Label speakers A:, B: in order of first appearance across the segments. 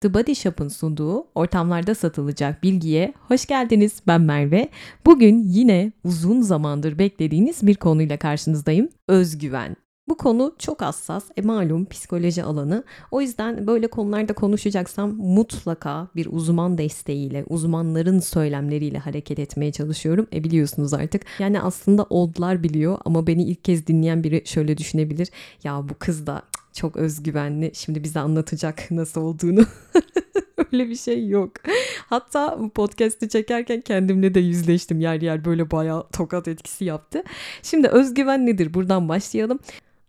A: The Body Shop'ın sunduğu ortamlarda satılacak bilgiye hoş geldiniz. Ben Merve. Bugün yine uzun zamandır beklediğiniz bir konuyla karşınızdayım. Özgüven. Bu konu çok hassas, e malum psikoloji alanı. O yüzden böyle konularda konuşacaksam mutlaka bir uzman desteğiyle, uzmanların söylemleriyle hareket etmeye çalışıyorum. E biliyorsunuz artık. Yani aslında oldular biliyor ama beni ilk kez dinleyen biri şöyle düşünebilir. Ya bu kız da çok özgüvenli. Şimdi bize anlatacak nasıl olduğunu. Öyle bir şey yok. Hatta bu podcast'i çekerken kendimle de yüzleştim. Yer yer böyle bayağı tokat etkisi yaptı. Şimdi özgüven nedir? Buradan başlayalım.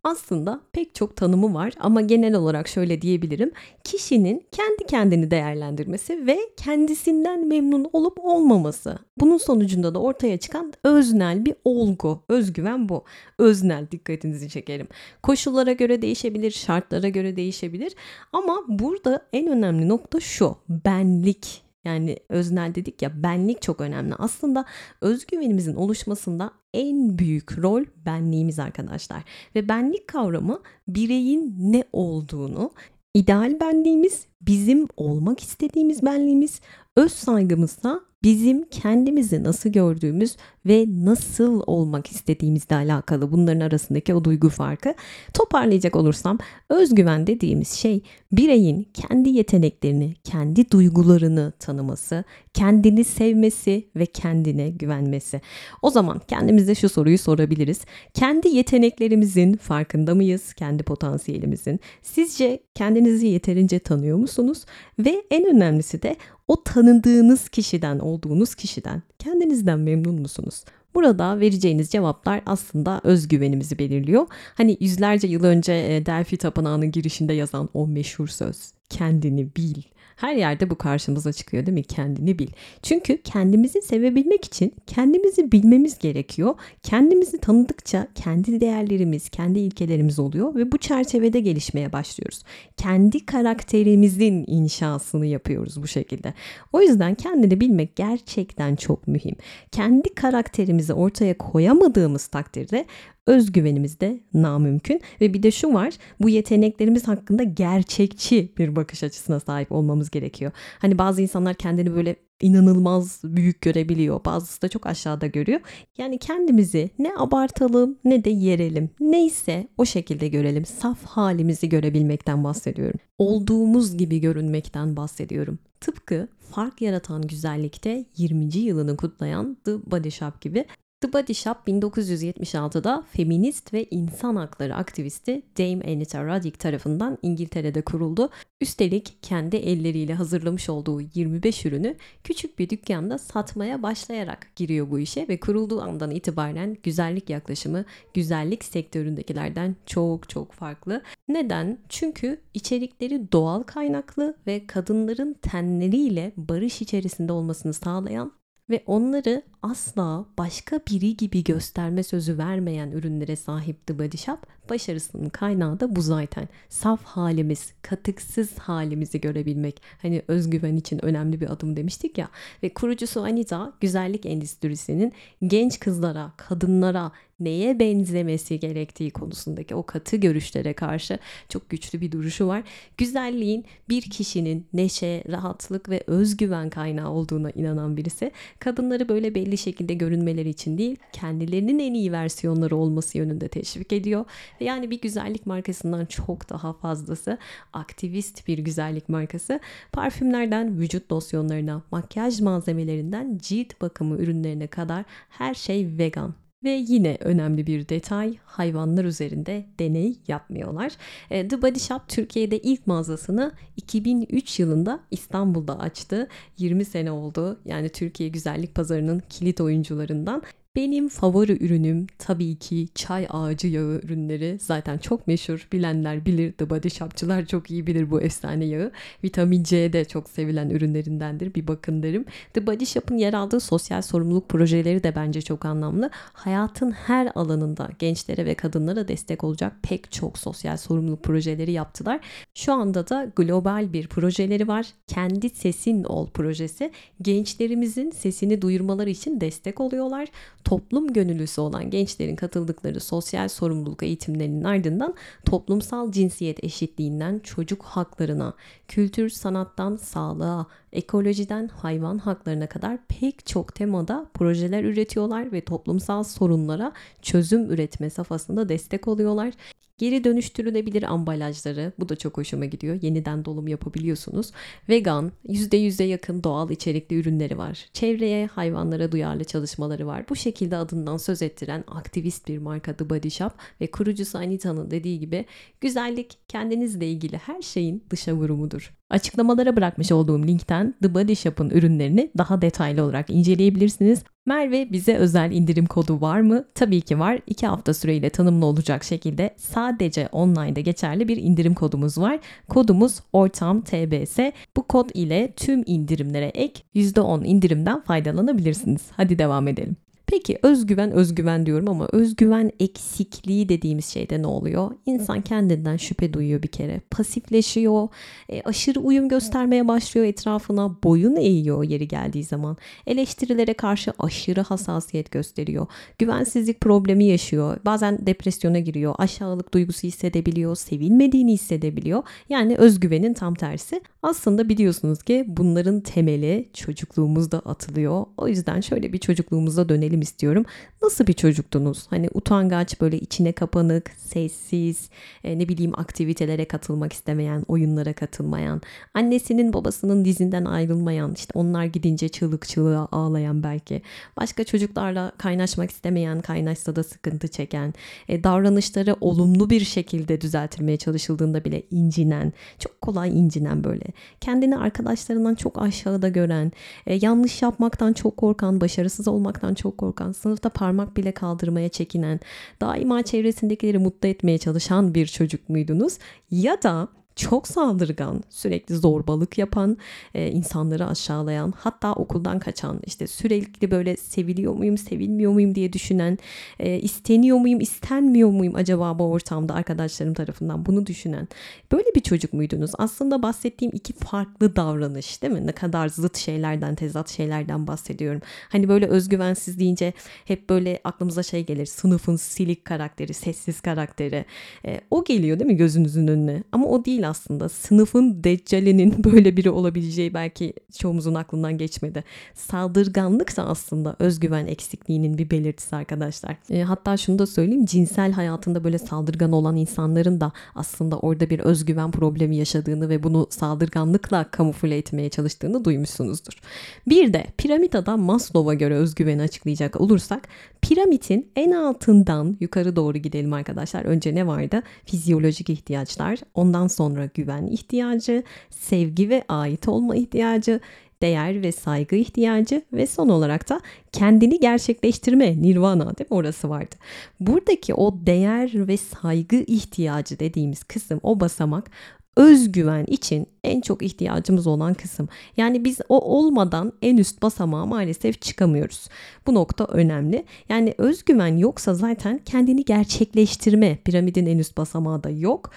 A: Aslında pek çok tanımı var ama genel olarak şöyle diyebilirim. Kişinin kendi kendini değerlendirmesi ve kendisinden memnun olup olmaması. Bunun sonucunda da ortaya çıkan öznel bir olgu. Özgüven bu. Öznel dikkatinizi çekerim. Koşullara göre değişebilir, şartlara göre değişebilir. Ama burada en önemli nokta şu. Benlik yani öznel dedik ya benlik çok önemli. Aslında özgüvenimizin oluşmasında en büyük rol benliğimiz arkadaşlar. Ve benlik kavramı bireyin ne olduğunu, ideal benliğimiz, bizim olmak istediğimiz benliğimiz, öz saygımızsa bizim kendimizi nasıl gördüğümüz ve nasıl olmak istediğimizle alakalı bunların arasındaki o duygu farkı. Toparlayacak olursam özgüven dediğimiz şey bireyin kendi yeteneklerini, kendi duygularını tanıması, kendini sevmesi ve kendine güvenmesi. O zaman kendimize şu soruyu sorabiliriz. Kendi yeteneklerimizin farkında mıyız? Kendi potansiyelimizin. Sizce kendinizi yeterince tanıyor musunuz? Ve en önemlisi de o tanıdığınız kişiden, olduğunuz kişiden kendinizden memnun musunuz? Burada vereceğiniz cevaplar aslında özgüvenimizi belirliyor. Hani yüzlerce yıl önce e, Delphi Tapınağı'nın girişinde yazan o meşhur söz. Kendini bil. Her yerde bu karşımıza çıkıyor değil mi? Kendini bil. Çünkü kendimizi sevebilmek için kendimizi bilmemiz gerekiyor. Kendimizi tanıdıkça kendi değerlerimiz, kendi ilkelerimiz oluyor ve bu çerçevede gelişmeye başlıyoruz. Kendi karakterimizin inşasını yapıyoruz bu şekilde. O yüzden kendini bilmek gerçekten çok mühim. Kendi karakterimizi ortaya koyamadığımız takdirde özgüvenimiz de namümkün ve bir de şu var bu yeteneklerimiz hakkında gerçekçi bir bakış açısına sahip olmamız gerekiyor. Hani bazı insanlar kendini böyle inanılmaz büyük görebiliyor. Bazısı da çok aşağıda görüyor. Yani kendimizi ne abartalım ne de yerelim. Neyse o şekilde görelim. Saf halimizi görebilmekten bahsediyorum. Olduğumuz gibi görünmekten bahsediyorum. Tıpkı fark yaratan güzellikte 20. yılını kutlayan The Body Shop gibi The Body Shop 1976'da feminist ve insan hakları aktivisti Dame Anita Roddick tarafından İngiltere'de kuruldu. Üstelik kendi elleriyle hazırlamış olduğu 25 ürünü küçük bir dükkanda satmaya başlayarak giriyor bu işe ve kurulduğu andan itibaren güzellik yaklaşımı güzellik sektöründekilerden çok çok farklı. Neden? Çünkü içerikleri doğal kaynaklı ve kadınların tenleriyle barış içerisinde olmasını sağlayan ve onları asla başka biri gibi gösterme sözü vermeyen ürünlere sahip The Body Shop başarısının kaynağı da bu zaten. Saf halimiz, katıksız halimizi görebilmek. Hani özgüven için önemli bir adım demiştik ya. Ve kurucusu Anita güzellik endüstrisinin genç kızlara, kadınlara neye benzemesi gerektiği konusundaki o katı görüşlere karşı çok güçlü bir duruşu var. Güzelliğin bir kişinin neşe, rahatlık ve özgüven kaynağı olduğuna inanan birisi. Kadınları böyle belli şekilde görünmeleri için değil, kendilerinin en iyi versiyonları olması yönünde teşvik ediyor. Yani bir güzellik markasından çok daha fazlası aktivist bir güzellik markası. Parfümlerden vücut losyonlarına, makyaj malzemelerinden cilt bakımı ürünlerine kadar her şey vegan. Ve yine önemli bir detay hayvanlar üzerinde deney yapmıyorlar. E, The Body Shop Türkiye'de ilk mağazasını 2003 yılında İstanbul'da açtı. 20 sene oldu. Yani Türkiye güzellik pazarının kilit oyuncularından benim favori ürünüm tabii ki çay ağacı yağı ürünleri. Zaten çok meşhur. Bilenler bilir. The Body Shop'çılar çok iyi bilir bu efsane yağı. Vitamin C de çok sevilen ürünlerindendir. Bir bakın derim. The Body Shop'ın yer aldığı sosyal sorumluluk projeleri de bence çok anlamlı. Hayatın her alanında gençlere ve kadınlara destek olacak pek çok sosyal sorumluluk projeleri yaptılar. Şu anda da global bir projeleri var. Kendi Sesin Ol projesi. Gençlerimizin sesini duyurmaları için destek oluyorlar toplum gönüllüsü olan gençlerin katıldıkları sosyal sorumluluk eğitimlerinin ardından toplumsal cinsiyet eşitliğinden çocuk haklarına, kültür sanattan sağlığa, ekolojiden hayvan haklarına kadar pek çok temada projeler üretiyorlar ve toplumsal sorunlara çözüm üretme safhasında destek oluyorlar. Geri dönüştürülebilir ambalajları bu da çok hoşuma gidiyor. Yeniden dolum yapabiliyorsunuz. Vegan, %100'e yakın doğal içerikli ürünleri var. Çevreye, hayvanlara duyarlı çalışmaları var. Bu şekilde adından söz ettiren aktivist bir marka The Body Shop ve kurucusu Anita'nın dediği gibi güzellik kendinizle ilgili her şeyin dışa vurumudur. Açıklamalara bırakmış olduğum linkten The Body Shop'ın ürünlerini daha detaylı olarak inceleyebilirsiniz. Merve bize özel indirim kodu var mı? Tabii ki var. 2 hafta süreyle tanımlı olacak şekilde sadece online'da geçerli bir indirim kodumuz var. Kodumuz ortam TBS. Bu kod ile tüm indirimlere ek %10 indirimden faydalanabilirsiniz. Hadi devam edelim. Peki özgüven özgüven diyorum ama özgüven eksikliği dediğimiz şeyde ne oluyor? İnsan kendinden şüphe duyuyor bir kere. Pasifleşiyor, e, aşırı uyum göstermeye başlıyor etrafına, boyun eğiyor yeri geldiği zaman. Eleştirilere karşı aşırı hassasiyet gösteriyor. Güvensizlik problemi yaşıyor. Bazen depresyona giriyor. Aşağılık duygusu hissedebiliyor, sevilmediğini hissedebiliyor. Yani özgüvenin tam tersi. Aslında biliyorsunuz ki bunların temeli çocukluğumuzda atılıyor. O yüzden şöyle bir çocukluğumuza dönelim istiyorum. Nasıl bir çocuktunuz? Hani utangaç, böyle içine kapanık, sessiz, e, ne bileyim aktivitelere katılmak istemeyen, oyunlara katılmayan, annesinin babasının dizinden ayrılmayan, işte onlar gidince çığlık çığlığa ağlayan belki, başka çocuklarla kaynaşmak istemeyen, kaynaşsa da sıkıntı çeken, e, davranışları olumlu bir şekilde düzeltilmeye çalışıldığında bile incinen, çok kolay incinen böyle, kendini arkadaşlarından çok aşağıda gören, e, yanlış yapmaktan çok korkan, başarısız olmaktan çok korkan, sınıfta parmak bile kaldırmaya çekinen, daima çevresindekileri mutlu etmeye çalışan bir çocuk muydunuz? Ya da çok saldırgan, sürekli zorbalık yapan, e, insanları aşağılayan, hatta okuldan kaçan, işte sürekli böyle seviliyor muyum, sevilmiyor muyum diye düşünen, e, isteniyor muyum, istenmiyor muyum acaba bu ortamda arkadaşlarım tarafından bunu düşünen. Böyle bir çocuk muydunuz? Aslında bahsettiğim iki farklı davranış değil mi? Ne kadar zıt şeylerden, tezat şeylerden bahsediyorum. Hani böyle özgüvensiz deyince hep böyle aklımıza şey gelir. Sınıfın silik karakteri, sessiz karakteri. E, o geliyor değil mi gözünüzün önüne? Ama o değil aslında. Sınıfın deccalinin böyle biri olabileceği belki çoğumuzun aklından geçmedi. Saldırganlık da aslında özgüven eksikliğinin bir belirtisi arkadaşlar. E, hatta şunu da söyleyeyim cinsel hayatında böyle saldırgan olan insanların da aslında orada bir özgüven problemi yaşadığını ve bunu saldırganlıkla kamufle etmeye çalıştığını duymuşsunuzdur. Bir de piramit adam Maslow'a göre özgüveni açıklayacak olursak Piramidin en altından yukarı doğru gidelim arkadaşlar. Önce ne vardı? Fizyolojik ihtiyaçlar, ondan sonra güven ihtiyacı, sevgi ve ait olma ihtiyacı, değer ve saygı ihtiyacı ve son olarak da kendini gerçekleştirme nirvana değil mi orası vardı. Buradaki o değer ve saygı ihtiyacı dediğimiz kısım o basamak özgüven için en çok ihtiyacımız olan kısım. Yani biz o olmadan en üst basamağa maalesef çıkamıyoruz. Bu nokta önemli. Yani özgüven yoksa zaten kendini gerçekleştirme piramidin en üst basamağı da yok.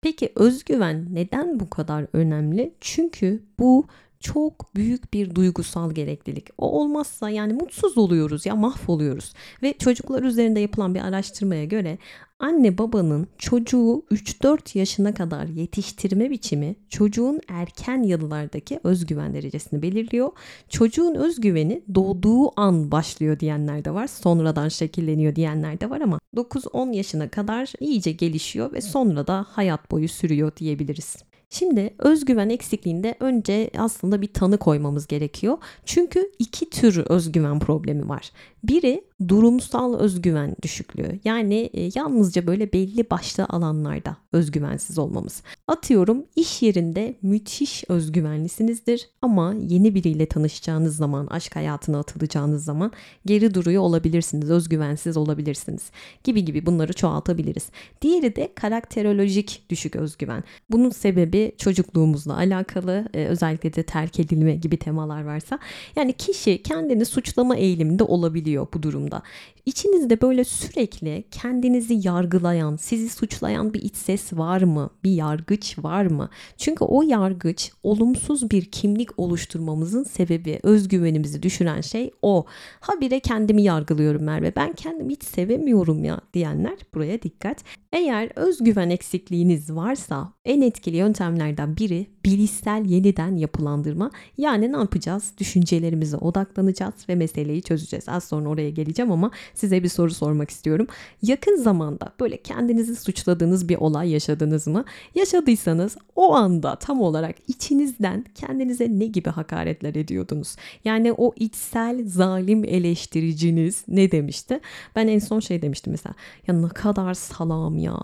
A: Peki özgüven neden bu kadar önemli? Çünkü bu çok büyük bir duygusal gereklilik. O olmazsa yani mutsuz oluyoruz ya mahvoluyoruz. Ve çocuklar üzerinde yapılan bir araştırmaya göre Anne babanın çocuğu 3-4 yaşına kadar yetiştirme biçimi çocuğun erken yıllardaki özgüven derecesini belirliyor. Çocuğun özgüveni doğduğu an başlıyor diyenler de var. Sonradan şekilleniyor diyenler de var ama 9-10 yaşına kadar iyice gelişiyor ve sonra da hayat boyu sürüyor diyebiliriz. Şimdi özgüven eksikliğinde önce aslında bir tanı koymamız gerekiyor. Çünkü iki tür özgüven problemi var. Biri durumsal özgüven düşüklüğü. Yani e, yalnızca böyle belli başlı alanlarda özgüvensiz olmamız. Atıyorum iş yerinde müthiş özgüvenlisinizdir ama yeni biriyle tanışacağınız zaman, aşk hayatına atılacağınız zaman geri duruyor olabilirsiniz, özgüvensiz olabilirsiniz gibi gibi bunları çoğaltabiliriz. Diğeri de karakterolojik düşük özgüven. Bunun sebebi çocukluğumuzla alakalı, e, özellikle de terk edilme gibi temalar varsa. Yani kişi kendini suçlama eğiliminde olabiliyor geliyor bu durumda. İçinizde böyle sürekli kendinizi yargılayan, sizi suçlayan bir iç ses var mı? Bir yargıç var mı? Çünkü o yargıç olumsuz bir kimlik oluşturmamızın sebebi, özgüvenimizi düşüren şey o. Habire kendimi yargılıyorum Merve. Ben kendimi hiç sevemiyorum ya diyenler buraya dikkat. Eğer özgüven eksikliğiniz varsa en etkili yöntemlerden biri bilişsel yeniden yapılandırma. Yani ne yapacağız? Düşüncelerimize odaklanacağız ve meseleyi çözeceğiz. Az sonra oraya geleceğim ama size bir soru sormak istiyorum. Yakın zamanda böyle kendinizi suçladığınız bir olay yaşadınız mı? Yaşadıysanız o anda tam olarak içinizden kendinize ne gibi hakaretler ediyordunuz? Yani o içsel zalim eleştiriciniz ne demişti? Ben en son şey demiştim mesela. Ya ne kadar salam ya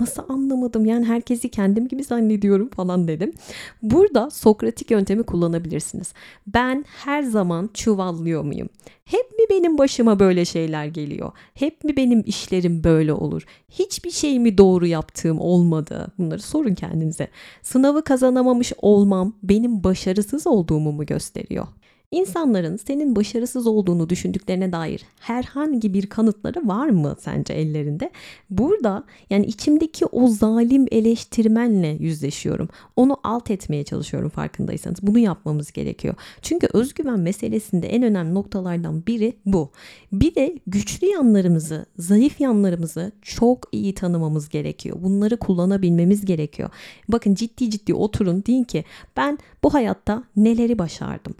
A: nasıl anlamadım yani herkesi kendim gibi zannediyorum falan dedim. Burada Sokratik yöntemi kullanabilirsiniz. Ben her zaman çuvallıyor muyum? Hep mi benim başıma böyle şeyler geliyor? Hep mi benim işlerim böyle olur? Hiçbir şey mi doğru yaptığım olmadı? Bunları sorun kendinize. Sınavı kazanamamış olmam benim başarısız olduğumu mu gösteriyor? İnsanların senin başarısız olduğunu düşündüklerine dair herhangi bir kanıtları var mı sence ellerinde? Burada yani içimdeki o zalim eleştirmenle yüzleşiyorum. Onu alt etmeye çalışıyorum farkındaysanız. Bunu yapmamız gerekiyor. Çünkü özgüven meselesinde en önemli noktalardan biri bu. Bir de güçlü yanlarımızı, zayıf yanlarımızı çok iyi tanımamız gerekiyor. Bunları kullanabilmemiz gerekiyor. Bakın ciddi ciddi oturun deyin ki ben bu hayatta neleri başardım?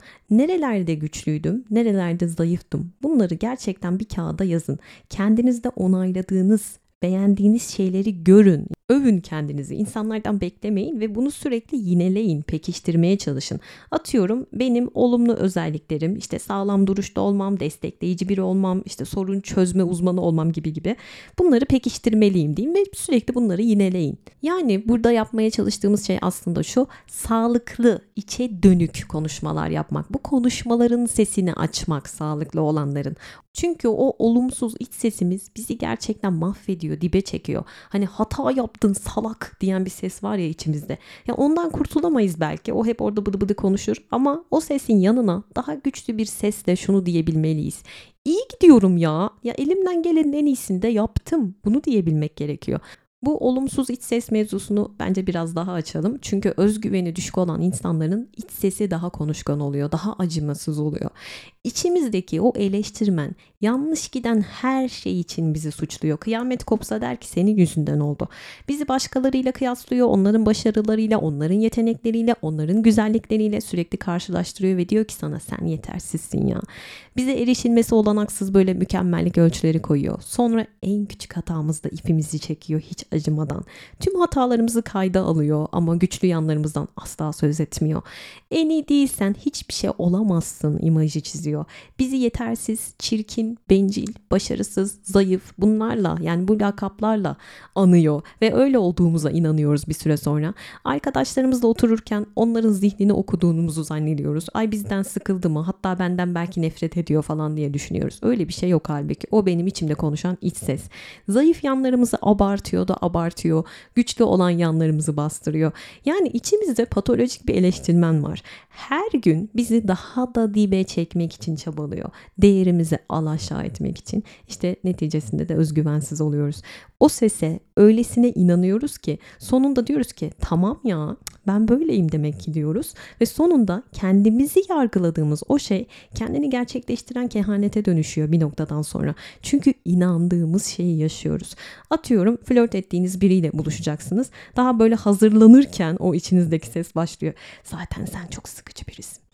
A: Nerelerde güçlüydüm, nerelerde zayıftım? Bunları gerçekten bir kağıda yazın. Kendinizde onayladığınız beğendiğiniz şeyleri görün. Övün kendinizi. İnsanlardan beklemeyin ve bunu sürekli yineleyin, pekiştirmeye çalışın. Atıyorum benim olumlu özelliklerim işte sağlam duruşta olmam, destekleyici biri olmam, işte sorun çözme uzmanı olmam gibi gibi. Bunları pekiştirmeliyim diyeyim ve sürekli bunları yineleyin. Yani burada yapmaya çalıştığımız şey aslında şu. Sağlıklı, içe dönük konuşmalar yapmak. Bu konuşmaların sesini açmak sağlıklı olanların. Çünkü o olumsuz iç sesimiz bizi gerçekten mahvediyor, dibe çekiyor. Hani hata yaptın salak diyen bir ses var ya içimizde. Ya ondan kurtulamayız belki. O hep orada bıdı bıdı konuşur ama o sesin yanına daha güçlü bir sesle şunu diyebilmeliyiz. İyi gidiyorum ya. Ya elimden gelenin en iyisini de yaptım. Bunu diyebilmek gerekiyor. Bu olumsuz iç ses mevzusunu bence biraz daha açalım. Çünkü özgüveni düşük olan insanların iç sesi daha konuşkan oluyor, daha acımasız oluyor. İçimizdeki o eleştirmen yanlış giden her şey için bizi suçluyor. Kıyamet kopsa der ki senin yüzünden oldu. Bizi başkalarıyla kıyaslıyor, onların başarılarıyla, onların yetenekleriyle, onların güzellikleriyle sürekli karşılaştırıyor ve diyor ki sana sen yetersizsin ya. Bize erişilmesi olanaksız böyle mükemmellik ölçüleri koyuyor. Sonra en küçük hatamızda ipimizi çekiyor hiç acımadan. Tüm hatalarımızı kayda alıyor ama güçlü yanlarımızdan asla söz etmiyor. En iyi değilsen hiçbir şey olamazsın imajı çiziyor. Bizi yetersiz, çirkin, bencil, başarısız, zayıf bunlarla yani bu lakaplarla anıyor ve öyle olduğumuza inanıyoruz bir süre sonra. Arkadaşlarımızla otururken onların zihnini okuduğumuzu zannediyoruz. Ay bizden sıkıldı mı? Hatta benden belki nefret ediyor falan diye düşünüyoruz. Öyle bir şey yok halbuki. O benim içimde konuşan iç ses. Zayıf yanlarımızı abartıyor da abartıyor. Güçlü olan yanlarımızı bastırıyor. Yani içimizde patolojik bir eleştirmen var. Her gün bizi daha da dibe çekmek için çabalıyor. Değerimizi alaşağı etmek için. İşte neticesinde de özgüvensiz oluyoruz. O sese öylesine inanıyoruz ki sonunda diyoruz ki tamam ya ben böyleyim demek ki diyoruz ve sonunda kendimizi yargıladığımız o şey kendini gerçekleştiren kehanete dönüşüyor bir noktadan sonra. Çünkü inandığımız şeyi yaşıyoruz. Atıyorum flört ettiğiniz biriyle buluşacaksınız. Daha böyle hazırlanırken o içinizdeki ses başlıyor. Zaten sen çok sıkıcı birisin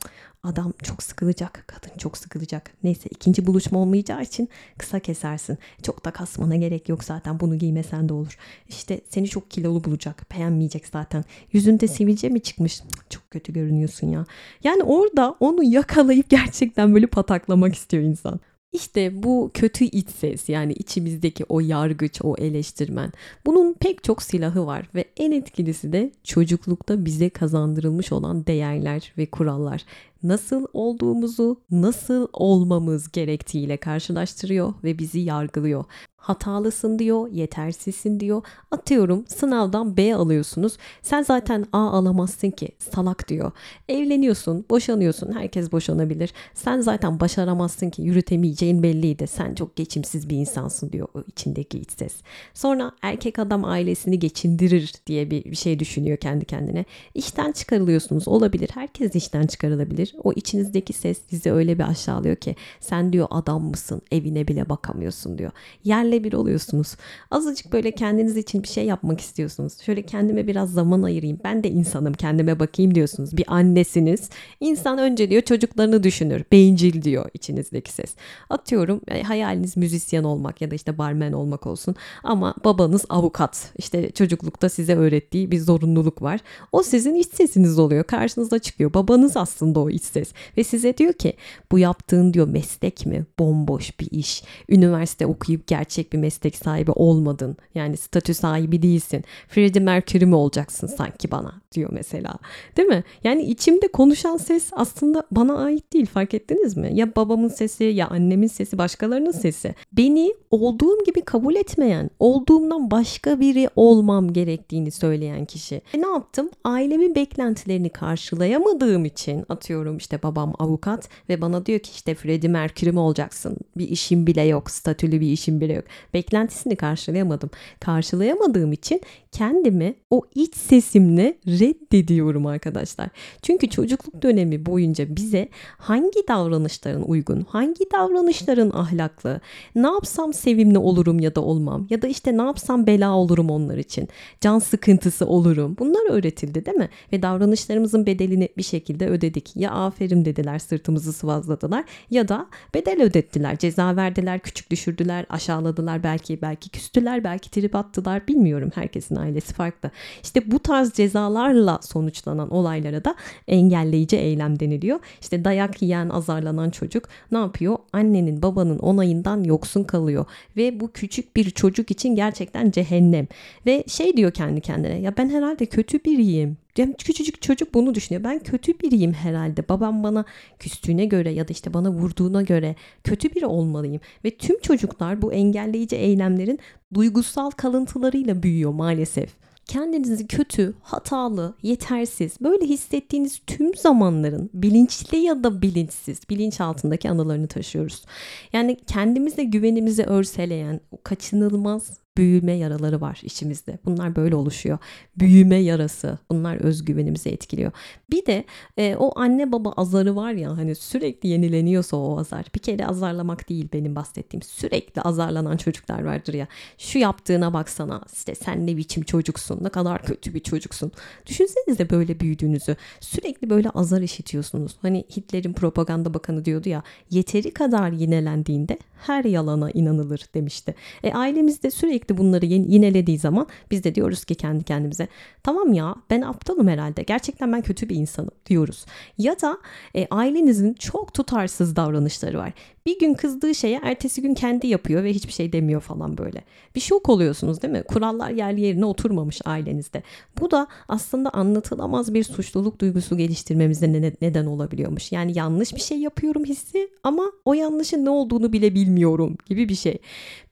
A: adam çok sıkılacak, kadın çok sıkılacak. Neyse ikinci buluşma olmayacağı için kısa kesersin. Çok da kasmana gerek yok zaten bunu giymesen de olur. İşte seni çok kilolu bulacak, beğenmeyecek zaten. Yüzünde sivilce mi çıkmış? Çok kötü görünüyorsun ya. Yani orada onu yakalayıp gerçekten böyle pataklamak istiyor insan. İşte bu kötü iç ses yani içimizdeki o yargıç, o eleştirmen. Bunun pek çok silahı var ve en etkilisi de çocuklukta bize kazandırılmış olan değerler ve kurallar. Nasıl olduğumuzu, nasıl olmamız gerektiğiyle karşılaştırıyor ve bizi yargılıyor. Hatalısın diyor, yetersizsin diyor. Atıyorum sınavdan B alıyorsunuz. Sen zaten A alamazsın ki salak diyor. Evleniyorsun, boşanıyorsun. Herkes boşanabilir. Sen zaten başaramazsın ki yürütemeyeceğin belliydi. Sen çok geçimsiz bir insansın diyor o içindeki iç ses. Sonra erkek adam ailesini geçindirir diye bir, şey düşünüyor kendi kendine. İşten çıkarılıyorsunuz. Olabilir. Herkes işten çıkarılabilir. O içinizdeki ses sizi öyle bir aşağılıyor ki sen diyor adam mısın? Evine bile bakamıyorsun diyor. Yerle bir oluyorsunuz. Azıcık böyle kendiniz için bir şey yapmak istiyorsunuz. Şöyle kendime biraz zaman ayırayım. Ben de insanım kendime bakayım diyorsunuz. Bir annesiniz. İnsan önce diyor çocuklarını düşünür. Beyincil diyor içinizdeki ses. Atıyorum e, hayaliniz müzisyen olmak ya da işte barmen olmak olsun. Ama babanız avukat. İşte çocuklukta size öğrettiği bir zorunluluk var. O sizin iç sesiniz oluyor. Karşınıza çıkıyor. Babanız aslında o iç ses. Ve size diyor ki bu yaptığın diyor meslek mi? Bomboş bir iş. Üniversite okuyup gerçek bir meslek sahibi olmadın. Yani statü sahibi değilsin. Freddie Mercury mi olacaksın sanki bana diyor mesela. Değil mi? Yani içimde konuşan ses aslında bana ait değil fark ettiniz mi? Ya babamın sesi ya annemin sesi başkalarının sesi. Beni olduğum gibi kabul etmeyen, olduğumdan başka biri olmam gerektiğini söyleyen kişi. E ne yaptım? Ailemin beklentilerini karşılayamadığım için atıyorum işte babam avukat ve bana diyor ki işte Freddie Mercury mi olacaksın? Bir işim bile yok, statülü bir işim bile yok. Beklentisini karşılayamadım. Karşılayamadığım için kendimi o iç sesimle reddediyorum arkadaşlar. Çünkü çocukluk dönemi boyunca bize hangi davranışların uygun, hangi davranışların ahlaklı, ne yapsam sevimli olurum ya da olmam ya da işte ne yapsam bela olurum onlar için, can sıkıntısı olurum. Bunlar öğretildi değil mi? Ve davranışlarımızın bedelini bir şekilde ödedik. Ya aferin dediler, sırtımızı sıvazladılar ya da bedel ödettiler, ceza verdiler, küçük düşürdüler, aşağıladılar belki, belki küstüler, belki trip attılar bilmiyorum. Herkesin ailesi farklı. İşte bu tarz cezalarla sonuçlanan olaylara da engelleyici eylem deniliyor. İşte dayak yiyen, azarlanan çocuk ne yapıyor? Annenin, babanın onayından yoksun kalıyor ve bu küçük bir çocuk için gerçekten cehennem. Ve şey diyor kendi kendine ya ben herhalde kötü biriyim. Yani küçücük çocuk bunu düşünüyor. Ben kötü biriyim herhalde. Babam bana küstüğüne göre ya da işte bana vurduğuna göre kötü biri olmalıyım. Ve tüm çocuklar bu engelleyici eylemlerin duygusal kalıntılarıyla büyüyor maalesef kendinizi kötü, hatalı, yetersiz böyle hissettiğiniz tüm zamanların bilinçli ya da bilinçsiz bilinç altındaki anılarını taşıyoruz. Yani kendimize güvenimizi örseleyen o kaçınılmaz büyüme yaraları var içimizde. Bunlar böyle oluşuyor. Büyüme yarası. Bunlar özgüvenimizi etkiliyor. Bir de e, o anne baba azarı var ya hani sürekli yenileniyorsa o azar. Bir kere azarlamak değil benim bahsettiğim. Sürekli azarlanan çocuklar vardır ya. Şu yaptığına baksana işte sen ne biçim çocuksun. Ne kadar kötü bir çocuksun. Düşünsenize böyle büyüdüğünüzü. Sürekli böyle azar işitiyorsunuz. Hani Hitler'in propaganda bakanı diyordu ya yeteri kadar yinelendiğinde her yalana inanılır demişti. E, ailemizde sürekli bunları yinelediği zaman biz de diyoruz ki kendi kendimize tamam ya ben aptalım herhalde gerçekten ben kötü bir insanım diyoruz. Ya da e, ailenizin çok tutarsız davranışları var. Bir gün kızdığı şeye ertesi gün kendi yapıyor ve hiçbir şey demiyor falan böyle. Bir şok oluyorsunuz değil mi? Kurallar yerli yerine oturmamış ailenizde. Bu da aslında anlatılamaz bir suçluluk duygusu geliştirmemize ne- neden olabiliyormuş. Yani yanlış bir şey yapıyorum hissi ama o yanlışın ne olduğunu bile bilmiyorum gibi bir şey.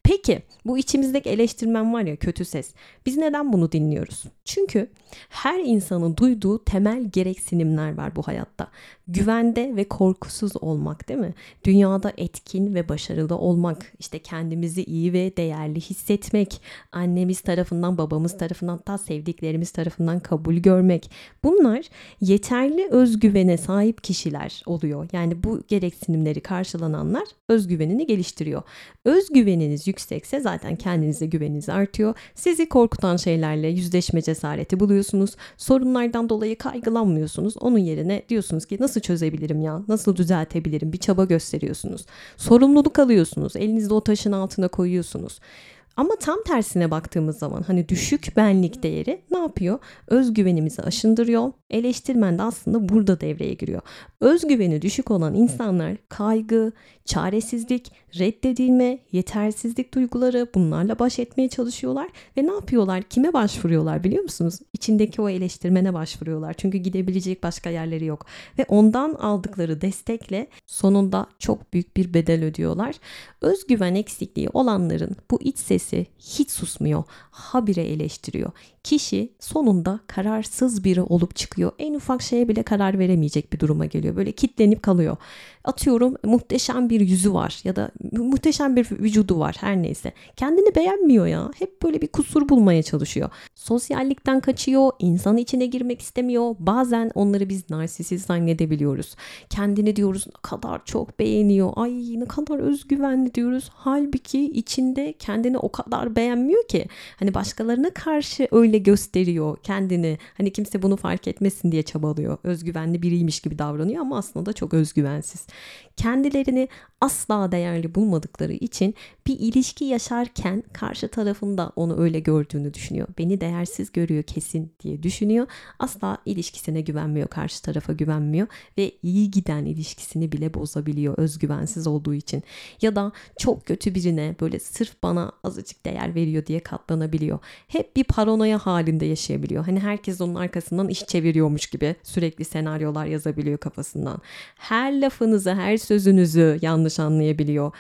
A: Peki bu içimizdeki eleştirmen var ya kötü ses. Biz neden bunu dinliyoruz? Çünkü her insanın duyduğu temel gereksinimler var bu hayatta. Güvende ve korkusuz olmak değil mi? Dünyada etkin ve başarılı olmak, işte kendimizi iyi ve değerli hissetmek, annemiz tarafından, babamız tarafından, hatta sevdiklerimiz tarafından kabul görmek. Bunlar yeterli özgüvene sahip kişiler oluyor. Yani bu gereksinimleri karşılananlar özgüvenini geliştiriyor. Özgüveniniz yüksekse zaten kendinize güveniniz artıyor. Sizi korkutan şeylerle yüzleşme cesareti buluyorsunuz. Sorunlardan dolayı kaygılanmıyorsunuz. Onun yerine diyorsunuz ki nasıl çözebilirim ya? Nasıl düzeltebilirim? Bir çaba gösteriyorsunuz. Sorumluluk alıyorsunuz. Elinizde o taşın altına koyuyorsunuz. Ama tam tersine baktığımız zaman hani düşük benlik değeri ne yapıyor? Özgüvenimizi aşındırıyor. Eleştirmen de aslında burada devreye giriyor. Özgüveni düşük olan insanlar kaygı, çaresizlik, reddedilme, yetersizlik duyguları bunlarla baş etmeye çalışıyorlar ve ne yapıyorlar? Kime başvuruyorlar biliyor musunuz? İçindeki o eleştirmene başvuruyorlar. Çünkü gidebilecek başka yerleri yok ve ondan aldıkları destekle sonunda çok büyük bir bedel ödüyorlar. Özgüven eksikliği olanların bu iç sesi hiç susmuyor. Habire eleştiriyor. Kişi sonunda kararsız biri olup çıkıyor. En ufak şeye bile karar veremeyecek bir duruma geliyor. Böyle kitlenip kalıyor. Atıyorum muhteşem bir yüzü var ya da muhteşem bir vücudu var her neyse. Kendini beğenmiyor ya. Hep böyle bir kusur bulmaya çalışıyor. Sosyallikten kaçıyor, insan içine girmek istemiyor. Bazen onları biz narsisist zannedebiliyoruz. Kendini diyoruz ne kadar çok beğeniyor. Ay ne kadar özgüvenli diyoruz. Halbuki içinde kendini o kadar beğenmiyor ki. Hani başkalarına karşı öyle gösteriyor kendini. Hani kimse bunu fark etmesin diye çabalıyor. Özgüvenli biriymiş gibi davranıyor ama aslında da çok özgüvensiz. Kendilerini asla değerli bulmadıkları için bir ilişki yaşarken karşı tarafında onu öyle gördüğünü düşünüyor. Beni değersiz görüyor kesin diye düşünüyor. Asla ilişkisine güvenmiyor, karşı tarafa güvenmiyor ve iyi giden ilişkisini bile bozabiliyor özgüvensiz olduğu için. Ya da çok kötü birine böyle sırf bana azıcık değer veriyor diye katlanabiliyor. Hep bir paranoya halinde yaşayabiliyor. Hani herkes onun arkasından iş çeviriyormuş gibi sürekli senaryolar yazabiliyor kafasından. Her lafınızı, her sözünüzü yanlış anlayabiliyor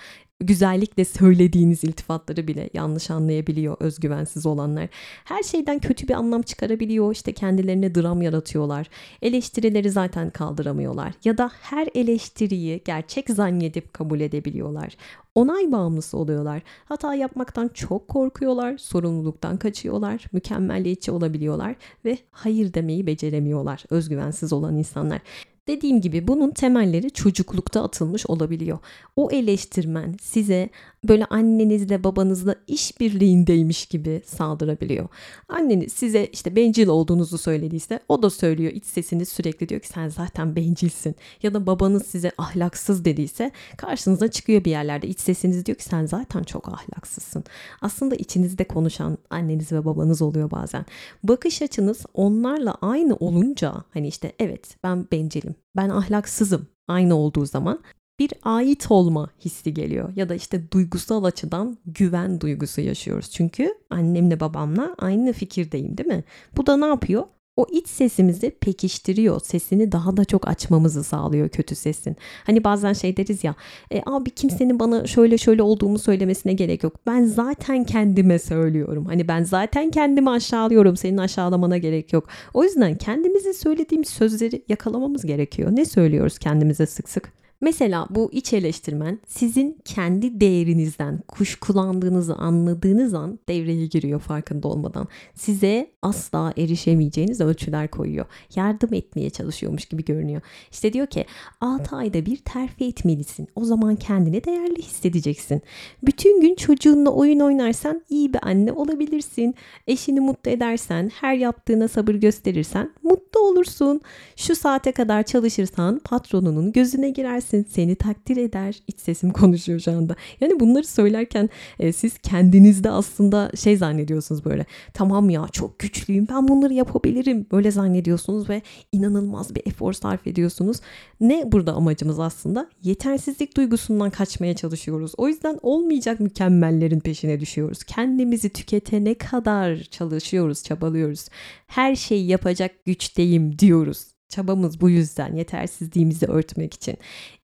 A: güzellikle söylediğiniz iltifatları bile yanlış anlayabiliyor özgüvensiz olanlar. Her şeyden kötü bir anlam çıkarabiliyor. İşte kendilerine dram yaratıyorlar. Eleştirileri zaten kaldıramıyorlar. Ya da her eleştiriyi gerçek zannedip kabul edebiliyorlar. Onay bağımlısı oluyorlar. Hata yapmaktan çok korkuyorlar, sorumluluktan kaçıyorlar, mükemmelliyetçi olabiliyorlar ve hayır demeyi beceremiyorlar özgüvensiz olan insanlar. Dediğim gibi bunun temelleri çocuklukta atılmış olabiliyor. O eleştirmen size böyle annenizle babanızla işbirliğindeymiş gibi saldırabiliyor. Anneniz size işte bencil olduğunuzu söylediyse o da söylüyor iç sesiniz sürekli diyor ki sen zaten bencilsin. Ya da babanız size ahlaksız dediyse karşınıza çıkıyor bir yerlerde iç sesiniz diyor ki sen zaten çok ahlaksızsın. Aslında içinizde konuşan anneniz ve babanız oluyor bazen. Bakış açınız onlarla aynı olunca hani işte evet ben bencilim, ben ahlaksızım aynı olduğu zaman bir ait olma hissi geliyor ya da işte duygusal açıdan güven duygusu yaşıyoruz. Çünkü annemle babamla aynı fikirdeyim değil mi? Bu da ne yapıyor? O iç sesimizi pekiştiriyor. Sesini daha da çok açmamızı sağlıyor kötü sesin. Hani bazen şey deriz ya e, abi kimsenin bana şöyle şöyle olduğumu söylemesine gerek yok. Ben zaten kendime söylüyorum. Hani ben zaten kendimi aşağılıyorum. Senin aşağılamana gerek yok. O yüzden kendimize söylediğimiz sözleri yakalamamız gerekiyor. Ne söylüyoruz kendimize sık sık? Mesela bu iç eleştirmen sizin kendi değerinizden kuşkulandığınızı anladığınız an devreye giriyor farkında olmadan. Size asla erişemeyeceğiniz ölçüler koyuyor. Yardım etmeye çalışıyormuş gibi görünüyor. İşte diyor ki 6 ayda bir terfi etmelisin. O zaman kendini değerli hissedeceksin. Bütün gün çocuğunla oyun oynarsan iyi bir anne olabilirsin. Eşini mutlu edersen, her yaptığına sabır gösterirsen mutlu olursun. Şu saate kadar çalışırsan patronunun gözüne girersin edersin, seni takdir eder. İç sesim konuşuyor şu anda. Yani bunları söylerken e, siz kendinizde aslında şey zannediyorsunuz böyle. Tamam ya çok güçlüyüm ben bunları yapabilirim. Böyle zannediyorsunuz ve inanılmaz bir efor sarf ediyorsunuz. Ne burada amacımız aslında? Yetersizlik duygusundan kaçmaya çalışıyoruz. O yüzden olmayacak mükemmellerin peşine düşüyoruz. Kendimizi tüketene kadar çalışıyoruz, çabalıyoruz. Her şeyi yapacak güçteyim diyoruz. Çabamız bu yüzden yetersizliğimizi örtmek için.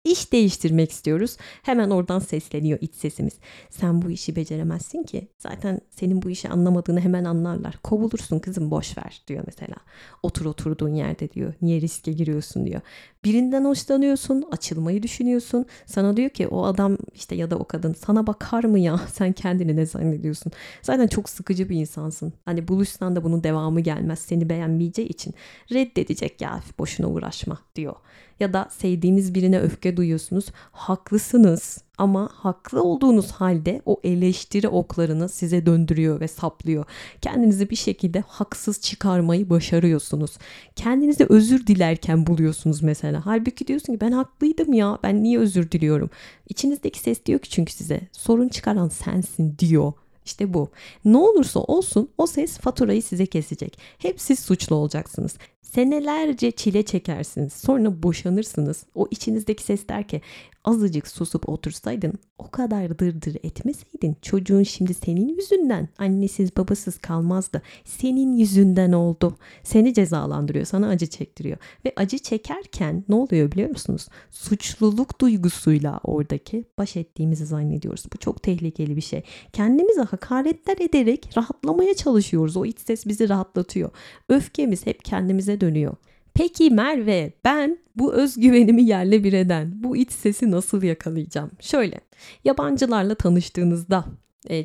A: İş değiştirmek istiyoruz. Hemen oradan sesleniyor iç sesimiz. Sen bu işi beceremezsin ki. Zaten senin bu işi anlamadığını hemen anlarlar. Kovulursun kızım boş ver diyor mesela. Otur oturduğun yerde diyor. Niye riske giriyorsun diyor. Birinden hoşlanıyorsun, açılmayı düşünüyorsun. Sana diyor ki o adam işte ya da o kadın sana bakar mı ya? Sen kendini ne zannediyorsun? Zaten çok sıkıcı bir insansın. Hani buluşsan da bunun devamı gelmez. Seni beğenmeyeceği için reddedecek ya boşuna uğraşma diyor ya da sevdiğiniz birine öfke duyuyorsunuz. Haklısınız ama haklı olduğunuz halde o eleştiri oklarını size döndürüyor ve saplıyor. Kendinizi bir şekilde haksız çıkarmayı başarıyorsunuz. Kendinizi özür dilerken buluyorsunuz mesela. Halbuki diyorsun ki ben haklıydım ya ben niye özür diliyorum. İçinizdeki ses diyor ki çünkü size sorun çıkaran sensin diyor. İşte bu. Ne olursa olsun o ses faturayı size kesecek. Hep siz suçlu olacaksınız. Senelerce çile çekersiniz. Sonra boşanırsınız. O içinizdeki ses der ki azıcık susup otursaydın, o kadar dırdır etmeseydin çocuğun şimdi senin yüzünden annesiz babasız kalmazdı. Senin yüzünden oldu. Seni cezalandırıyor, sana acı çektiriyor. Ve acı çekerken ne oluyor biliyor musunuz? Suçluluk duygusuyla oradaki baş ettiğimizi zannediyoruz. Bu çok tehlikeli bir şey. Kendimize hakaretler ederek rahatlamaya çalışıyoruz. O iç ses bizi rahatlatıyor. Öfkemiz hep kendimize dönüyor. Peki Merve ben bu özgüvenimi yerle bir eden bu iç sesi nasıl yakalayacağım? Şöyle yabancılarla tanıştığınızda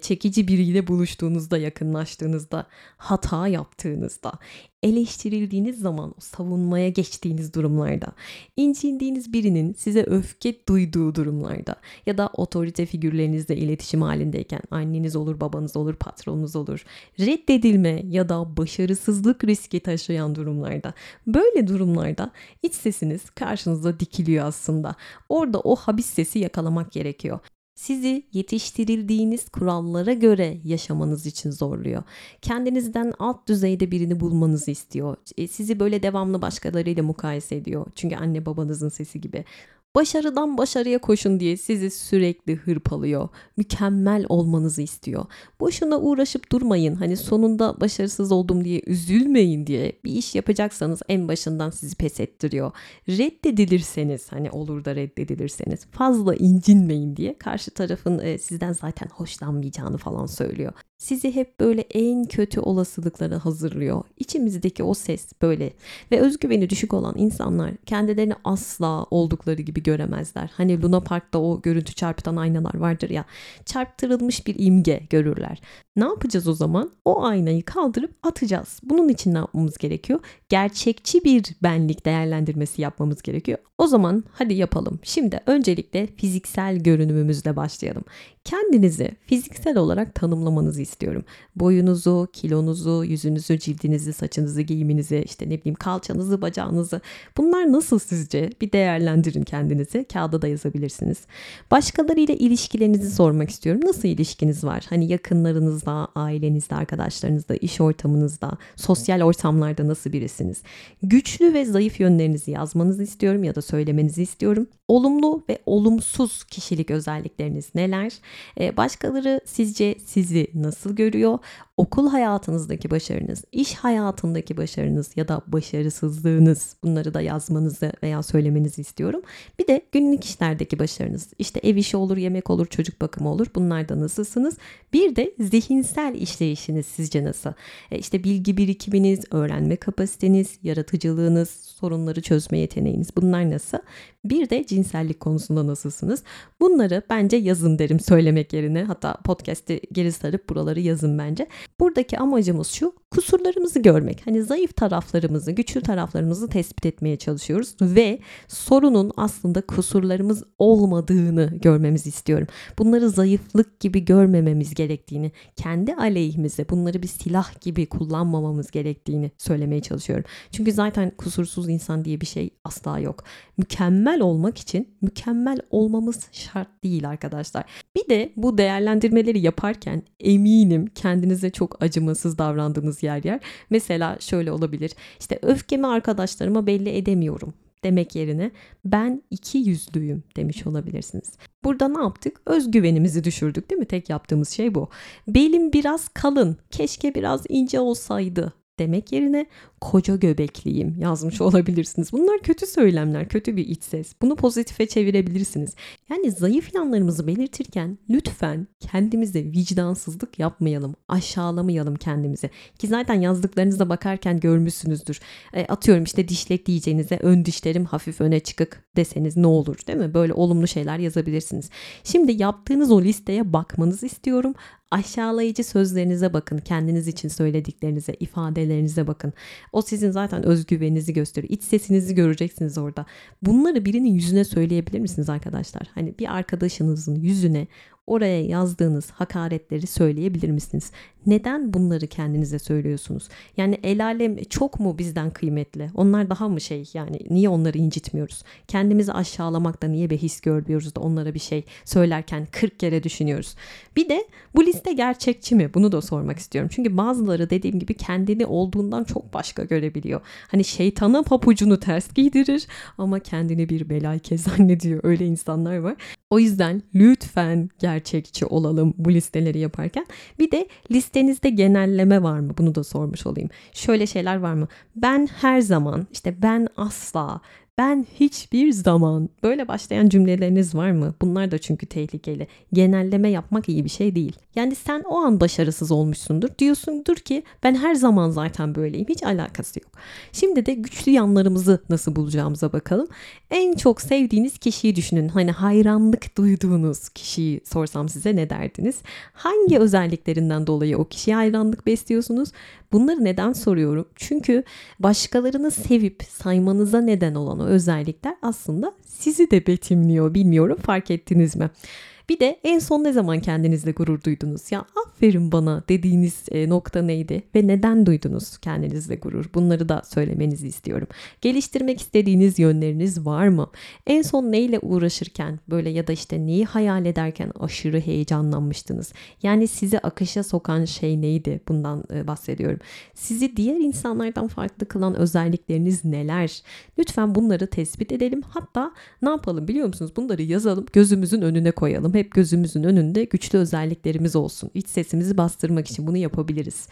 A: çekici biriyle buluştuğunuzda, yakınlaştığınızda, hata yaptığınızda, eleştirildiğiniz zaman, savunmaya geçtiğiniz durumlarda, incindiğiniz birinin size öfke duyduğu durumlarda ya da otorite figürlerinizle iletişim halindeyken anneniz olur, babanız olur, patronunuz olur, reddedilme ya da başarısızlık riski taşıyan durumlarda, böyle durumlarda iç sesiniz karşınıza dikiliyor aslında. Orada o habis sesi yakalamak gerekiyor sizi yetiştirildiğiniz kurallara göre yaşamanız için zorluyor. Kendinizden alt düzeyde birini bulmanızı istiyor. E, sizi böyle devamlı başkalarıyla mukayese ediyor. Çünkü anne babanızın sesi gibi. Başarıdan başarıya koşun diye sizi sürekli hırpalıyor. Mükemmel olmanızı istiyor. Boşuna uğraşıp durmayın. Hani sonunda başarısız oldum diye üzülmeyin diye bir iş yapacaksanız en başından sizi pes ettiriyor. Reddedilirseniz hani olur da reddedilirseniz fazla incinmeyin diye karşı tarafın e, sizden zaten hoşlanmayacağını falan söylüyor sizi hep böyle en kötü olasılıklara hazırlıyor. İçimizdeki o ses böyle ve özgüveni düşük olan insanlar kendilerini asla oldukları gibi göremezler. Hani Luna Park'ta o görüntü çarpıtan aynalar vardır ya çarptırılmış bir imge görürler. Ne yapacağız o zaman? O aynayı kaldırıp atacağız. Bunun için ne yapmamız gerekiyor? Gerçekçi bir benlik değerlendirmesi yapmamız gerekiyor. O zaman hadi yapalım. Şimdi öncelikle fiziksel görünümümüzle başlayalım. Kendinizi fiziksel olarak tanımlamanızı istiyorum. Boyunuzu, kilonuzu, yüzünüzü, cildinizi, saçınızı, giyiminizi, işte ne bileyim kalçanızı, bacağınızı. Bunlar nasıl sizce? Bir değerlendirin kendinizi. Kağıda da yazabilirsiniz. Başkalarıyla ilişkilerinizi sormak istiyorum. Nasıl ilişkiniz var? Hani yakınlarınızla, ailenizle, arkadaşlarınızla, iş ortamınızda, sosyal ortamlarda nasıl birisiniz? Güçlü ve zayıf yönlerinizi yazmanızı istiyorum ya da söylemenizi istiyorum. Olumlu ve olumsuz kişilik özellikleriniz neler? Ee, başkaları sizce sizi nasıl görüyor? Okul hayatınızdaki başarınız, iş hayatındaki başarınız ya da başarısızlığınız bunları da yazmanızı veya söylemenizi istiyorum. Bir de günlük işlerdeki başarınız. İşte ev işi olur, yemek olur, çocuk bakımı olur. Bunlarda nasılsınız? Bir de zihinsel işleyişiniz sizce nasıl? E işte bilgi birikiminiz, öğrenme kapasiteniz, yaratıcılığınız, sorunları çözme yeteneğiniz bunlar nasıl? Bir de cinsellik konusunda nasılsınız? Bunları bence yazın derim söylemek yerine. Hatta podcast'i geri sarıp buraları yazın bence. Buradaki amacımız şu kusurlarımızı görmek. Hani zayıf taraflarımızı, güçlü taraflarımızı tespit etmeye çalışıyoruz ve sorunun aslında kusurlarımız olmadığını görmemizi istiyorum. Bunları zayıflık gibi görmememiz gerektiğini, kendi aleyhimize bunları bir silah gibi kullanmamamız gerektiğini söylemeye çalışıyorum. Çünkü zaten kusursuz insan diye bir şey asla yok. Mükemmel olmak için mükemmel olmamız şart değil arkadaşlar. Bir de bu değerlendirmeleri yaparken eminim kendinize çok acımasız davrandığınız yer yer. Mesela şöyle olabilir. İşte öfkemi arkadaşlarıma belli edemiyorum demek yerine ben iki yüzlüyüm demiş olabilirsiniz. Burada ne yaptık? Özgüvenimizi düşürdük değil mi? Tek yaptığımız şey bu. Belim biraz kalın, keşke biraz ince olsaydı demek yerine koca göbekliyim yazmış olabilirsiniz. Bunlar kötü söylemler, kötü bir iç ses. Bunu pozitife çevirebilirsiniz. Yani zayıf yanlarımızı belirtirken lütfen kendimize vicdansızlık yapmayalım. Aşağılamayalım kendimizi. Ki zaten yazdıklarınıza bakarken görmüşsünüzdür. E, atıyorum işte dişlek diyeceğinize ön dişlerim hafif öne çıkık deseniz ne olur değil mi? Böyle olumlu şeyler yazabilirsiniz. Şimdi yaptığınız o listeye bakmanızı istiyorum aşağılayıcı sözlerinize bakın. Kendiniz için söylediklerinize, ifadelerinize bakın. O sizin zaten özgüveninizi gösteriyor. İç sesinizi göreceksiniz orada. Bunları birinin yüzüne söyleyebilir misiniz arkadaşlar? Hani bir arkadaşınızın yüzüne oraya yazdığınız hakaretleri söyleyebilir misiniz? Neden bunları kendinize söylüyorsunuz? Yani el alem çok mu bizden kıymetli? Onlar daha mı şey yani niye onları incitmiyoruz? Kendimizi aşağılamakta niye behis görmüyoruz da onlara bir şey söylerken 40 kere düşünüyoruz. Bir de bu liste gerçekçi mi? Bunu da sormak istiyorum. Çünkü bazıları dediğim gibi kendini olduğundan çok başka görebiliyor. Hani şeytana papucunu ters giydirir ama kendini bir belayke zannediyor. Öyle insanlar var. O yüzden lütfen gerçekçi olalım bu listeleri yaparken. Bir de listenizde genelleme var mı? Bunu da sormuş olayım. Şöyle şeyler var mı? Ben her zaman, işte ben asla, ben hiçbir zaman böyle başlayan cümleleriniz var mı? Bunlar da çünkü tehlikeli. Genelleme yapmak iyi bir şey değil. Yani sen o an başarısız olmuşsundur. Diyorsundur ki ben her zaman zaten böyleyim. Hiç alakası yok. Şimdi de güçlü yanlarımızı nasıl bulacağımıza bakalım. En çok sevdiğiniz kişiyi düşünün. Hani hayranlık duyduğunuz kişiyi sorsam size ne derdiniz? Hangi özelliklerinden dolayı o kişiye hayranlık besliyorsunuz? Bunları neden soruyorum? Çünkü başkalarını sevip saymanıza neden olan o özellikler aslında sizi de betimliyor. Bilmiyorum fark ettiniz mi? Bir de en son ne zaman kendinizle gurur duydunuz? Ya aferin bana dediğiniz e, nokta neydi ve neden duydunuz kendinizle gurur? Bunları da söylemenizi istiyorum. Geliştirmek istediğiniz yönleriniz var mı? En son neyle uğraşırken böyle ya da işte neyi hayal ederken aşırı heyecanlanmıştınız? Yani sizi akışa sokan şey neydi? Bundan e, bahsediyorum. Sizi diğer insanlardan farklı kılan özellikleriniz neler? Lütfen bunları tespit edelim. Hatta ne yapalım biliyor musunuz? Bunları yazalım, gözümüzün önüne koyalım hep gözümüzün önünde güçlü özelliklerimiz olsun. İç sesimizi bastırmak için bunu yapabiliriz.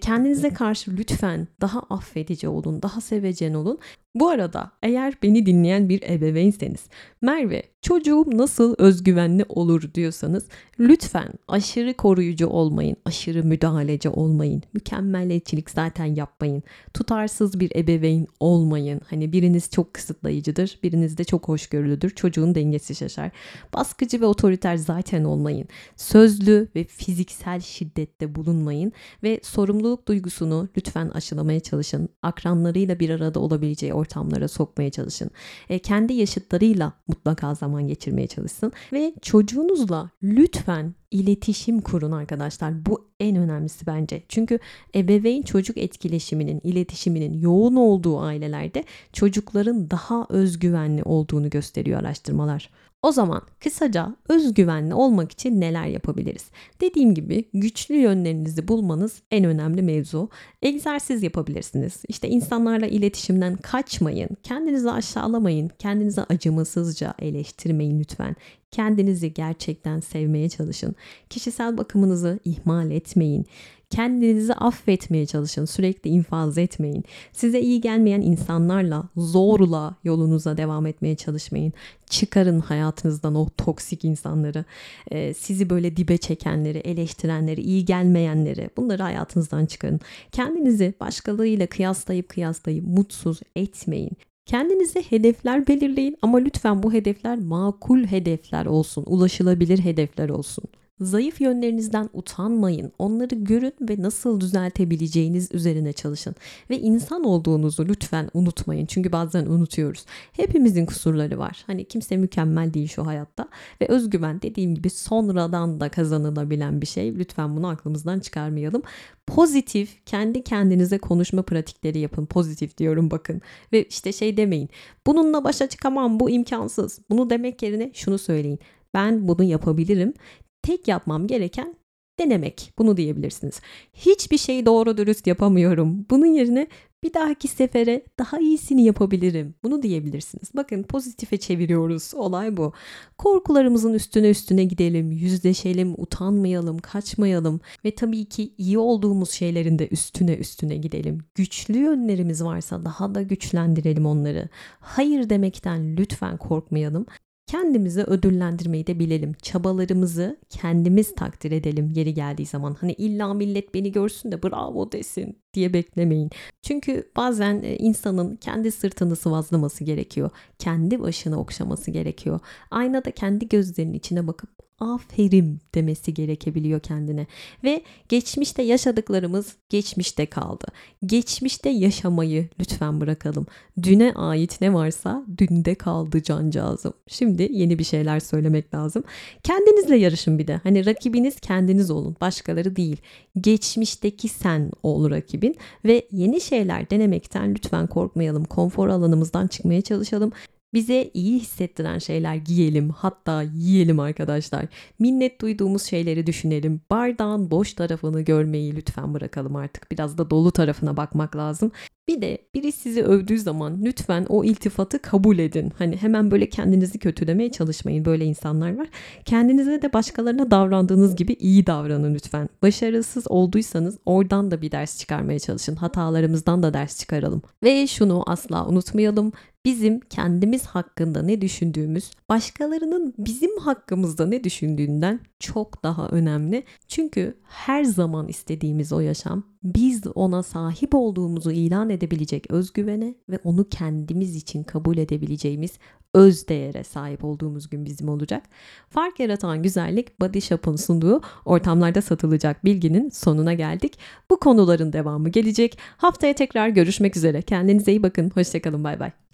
A: Kendinize karşı lütfen daha affedici olun, daha sevecen olun. Bu arada eğer beni dinleyen bir ebeveynseniz Merve çocuğum nasıl özgüvenli olur diyorsanız lütfen aşırı koruyucu olmayın, aşırı müdahaleci olmayın, mükemmeliyetçilik zaten yapmayın, tutarsız bir ebeveyn olmayın. Hani biriniz çok kısıtlayıcıdır, biriniz de çok hoşgörülüdür, çocuğun dengesi şaşar. Baskıcı ve otoriter zaten olmayın. Sözlü ve fiziksel şiddette bulunmayın ve sorumluluk duygusunu lütfen aşılamaya çalışın. Akranlarıyla bir arada olabileceği ortamlara sokmaya çalışın. E, kendi yaşıtlarıyla mutlaka zaman geçirmeye çalışsın ve çocuğunuzla lütfen iletişim kurun arkadaşlar. Bu en önemlisi bence. Çünkü ebeveyn çocuk etkileşiminin, iletişiminin yoğun olduğu ailelerde çocukların daha özgüvenli olduğunu gösteriyor araştırmalar. O zaman kısaca özgüvenli olmak için neler yapabiliriz? Dediğim gibi güçlü yönlerinizi bulmanız en önemli mevzu. Egzersiz yapabilirsiniz. İşte insanlarla iletişimden kaçmayın. Kendinizi aşağılamayın. Kendinizi acımasızca eleştirmeyin lütfen. Kendinizi gerçekten sevmeye çalışın. Kişisel bakımınızı ihmal etmeyin. Kendinizi affetmeye çalışın. Sürekli infaz etmeyin. Size iyi gelmeyen insanlarla zorla yolunuza devam etmeye çalışmayın. Çıkarın hayatınızdan o toksik insanları. Ee, sizi böyle dibe çekenleri, eleştirenleri, iyi gelmeyenleri bunları hayatınızdan çıkarın. Kendinizi başkalarıyla kıyaslayıp kıyaslayıp mutsuz etmeyin. Kendinize hedefler belirleyin ama lütfen bu hedefler makul hedefler olsun, ulaşılabilir hedefler olsun. Zayıf yönlerinizden utanmayın. Onları görün ve nasıl düzeltebileceğiniz üzerine çalışın. Ve insan olduğunuzu lütfen unutmayın. Çünkü bazen unutuyoruz. Hepimizin kusurları var. Hani kimse mükemmel değil şu hayatta. Ve özgüven dediğim gibi sonradan da kazanılabilen bir şey. Lütfen bunu aklımızdan çıkarmayalım. Pozitif, kendi kendinize konuşma pratikleri yapın. Pozitif diyorum bakın. Ve işte şey demeyin. Bununla başa çıkamam, bu imkansız. Bunu demek yerine şunu söyleyin. Ben bunu yapabilirim tek yapmam gereken denemek. Bunu diyebilirsiniz. Hiçbir şeyi doğru dürüst yapamıyorum. Bunun yerine bir dahaki sefere daha iyisini yapabilirim. Bunu diyebilirsiniz. Bakın pozitife çeviriyoruz. Olay bu. Korkularımızın üstüne üstüne gidelim, yüzleşelim, utanmayalım, kaçmayalım ve tabii ki iyi olduğumuz şeylerin de üstüne üstüne gidelim. Güçlü yönlerimiz varsa daha da güçlendirelim onları. Hayır demekten lütfen korkmayalım kendimizi ödüllendirmeyi de bilelim. Çabalarımızı kendimiz takdir edelim yeri geldiği zaman. Hani illa millet beni görsün de bravo desin diye beklemeyin. Çünkü bazen e, insanın kendi sırtını sıvazlaması gerekiyor. Kendi başını okşaması gerekiyor. Aynada kendi gözlerinin içine bakıp aferin demesi gerekebiliyor kendine. Ve geçmişte yaşadıklarımız geçmişte kaldı. Geçmişte yaşamayı lütfen bırakalım. Düne ait ne varsa dünde kaldı cancağızım. Şimdi yeni bir şeyler söylemek lazım. Kendinizle yarışın bir de. Hani rakibiniz kendiniz olun. Başkaları değil. Geçmişteki sen ol rakibin. Ve yeni şeyler denemekten lütfen korkmayalım. Konfor alanımızdan çıkmaya çalışalım. Bize iyi hissettiren şeyler giyelim, hatta yiyelim arkadaşlar. Minnet duyduğumuz şeyleri düşünelim. Bardağın boş tarafını görmeyi lütfen bırakalım artık. Biraz da dolu tarafına bakmak lazım. Bir de biri sizi övdüğü zaman lütfen o iltifatı kabul edin. Hani hemen böyle kendinizi kötülemeye çalışmayın. Böyle insanlar var. Kendinize de başkalarına davrandığınız gibi iyi davranın lütfen. Başarısız olduysanız oradan da bir ders çıkarmaya çalışın. Hatalarımızdan da ders çıkaralım. Ve şunu asla unutmayalım bizim kendimiz hakkında ne düşündüğümüz başkalarının bizim hakkımızda ne düşündüğünden çok daha önemli. Çünkü her zaman istediğimiz o yaşam biz ona sahip olduğumuzu ilan edebilecek özgüvene ve onu kendimiz için kabul edebileceğimiz öz değere sahip olduğumuz gün bizim olacak. Fark yaratan güzellik Body Shop'un sunduğu ortamlarda satılacak bilginin sonuna geldik. Bu konuların devamı gelecek. Haftaya tekrar görüşmek üzere. Kendinize iyi bakın. Hoşçakalın. Bay bay.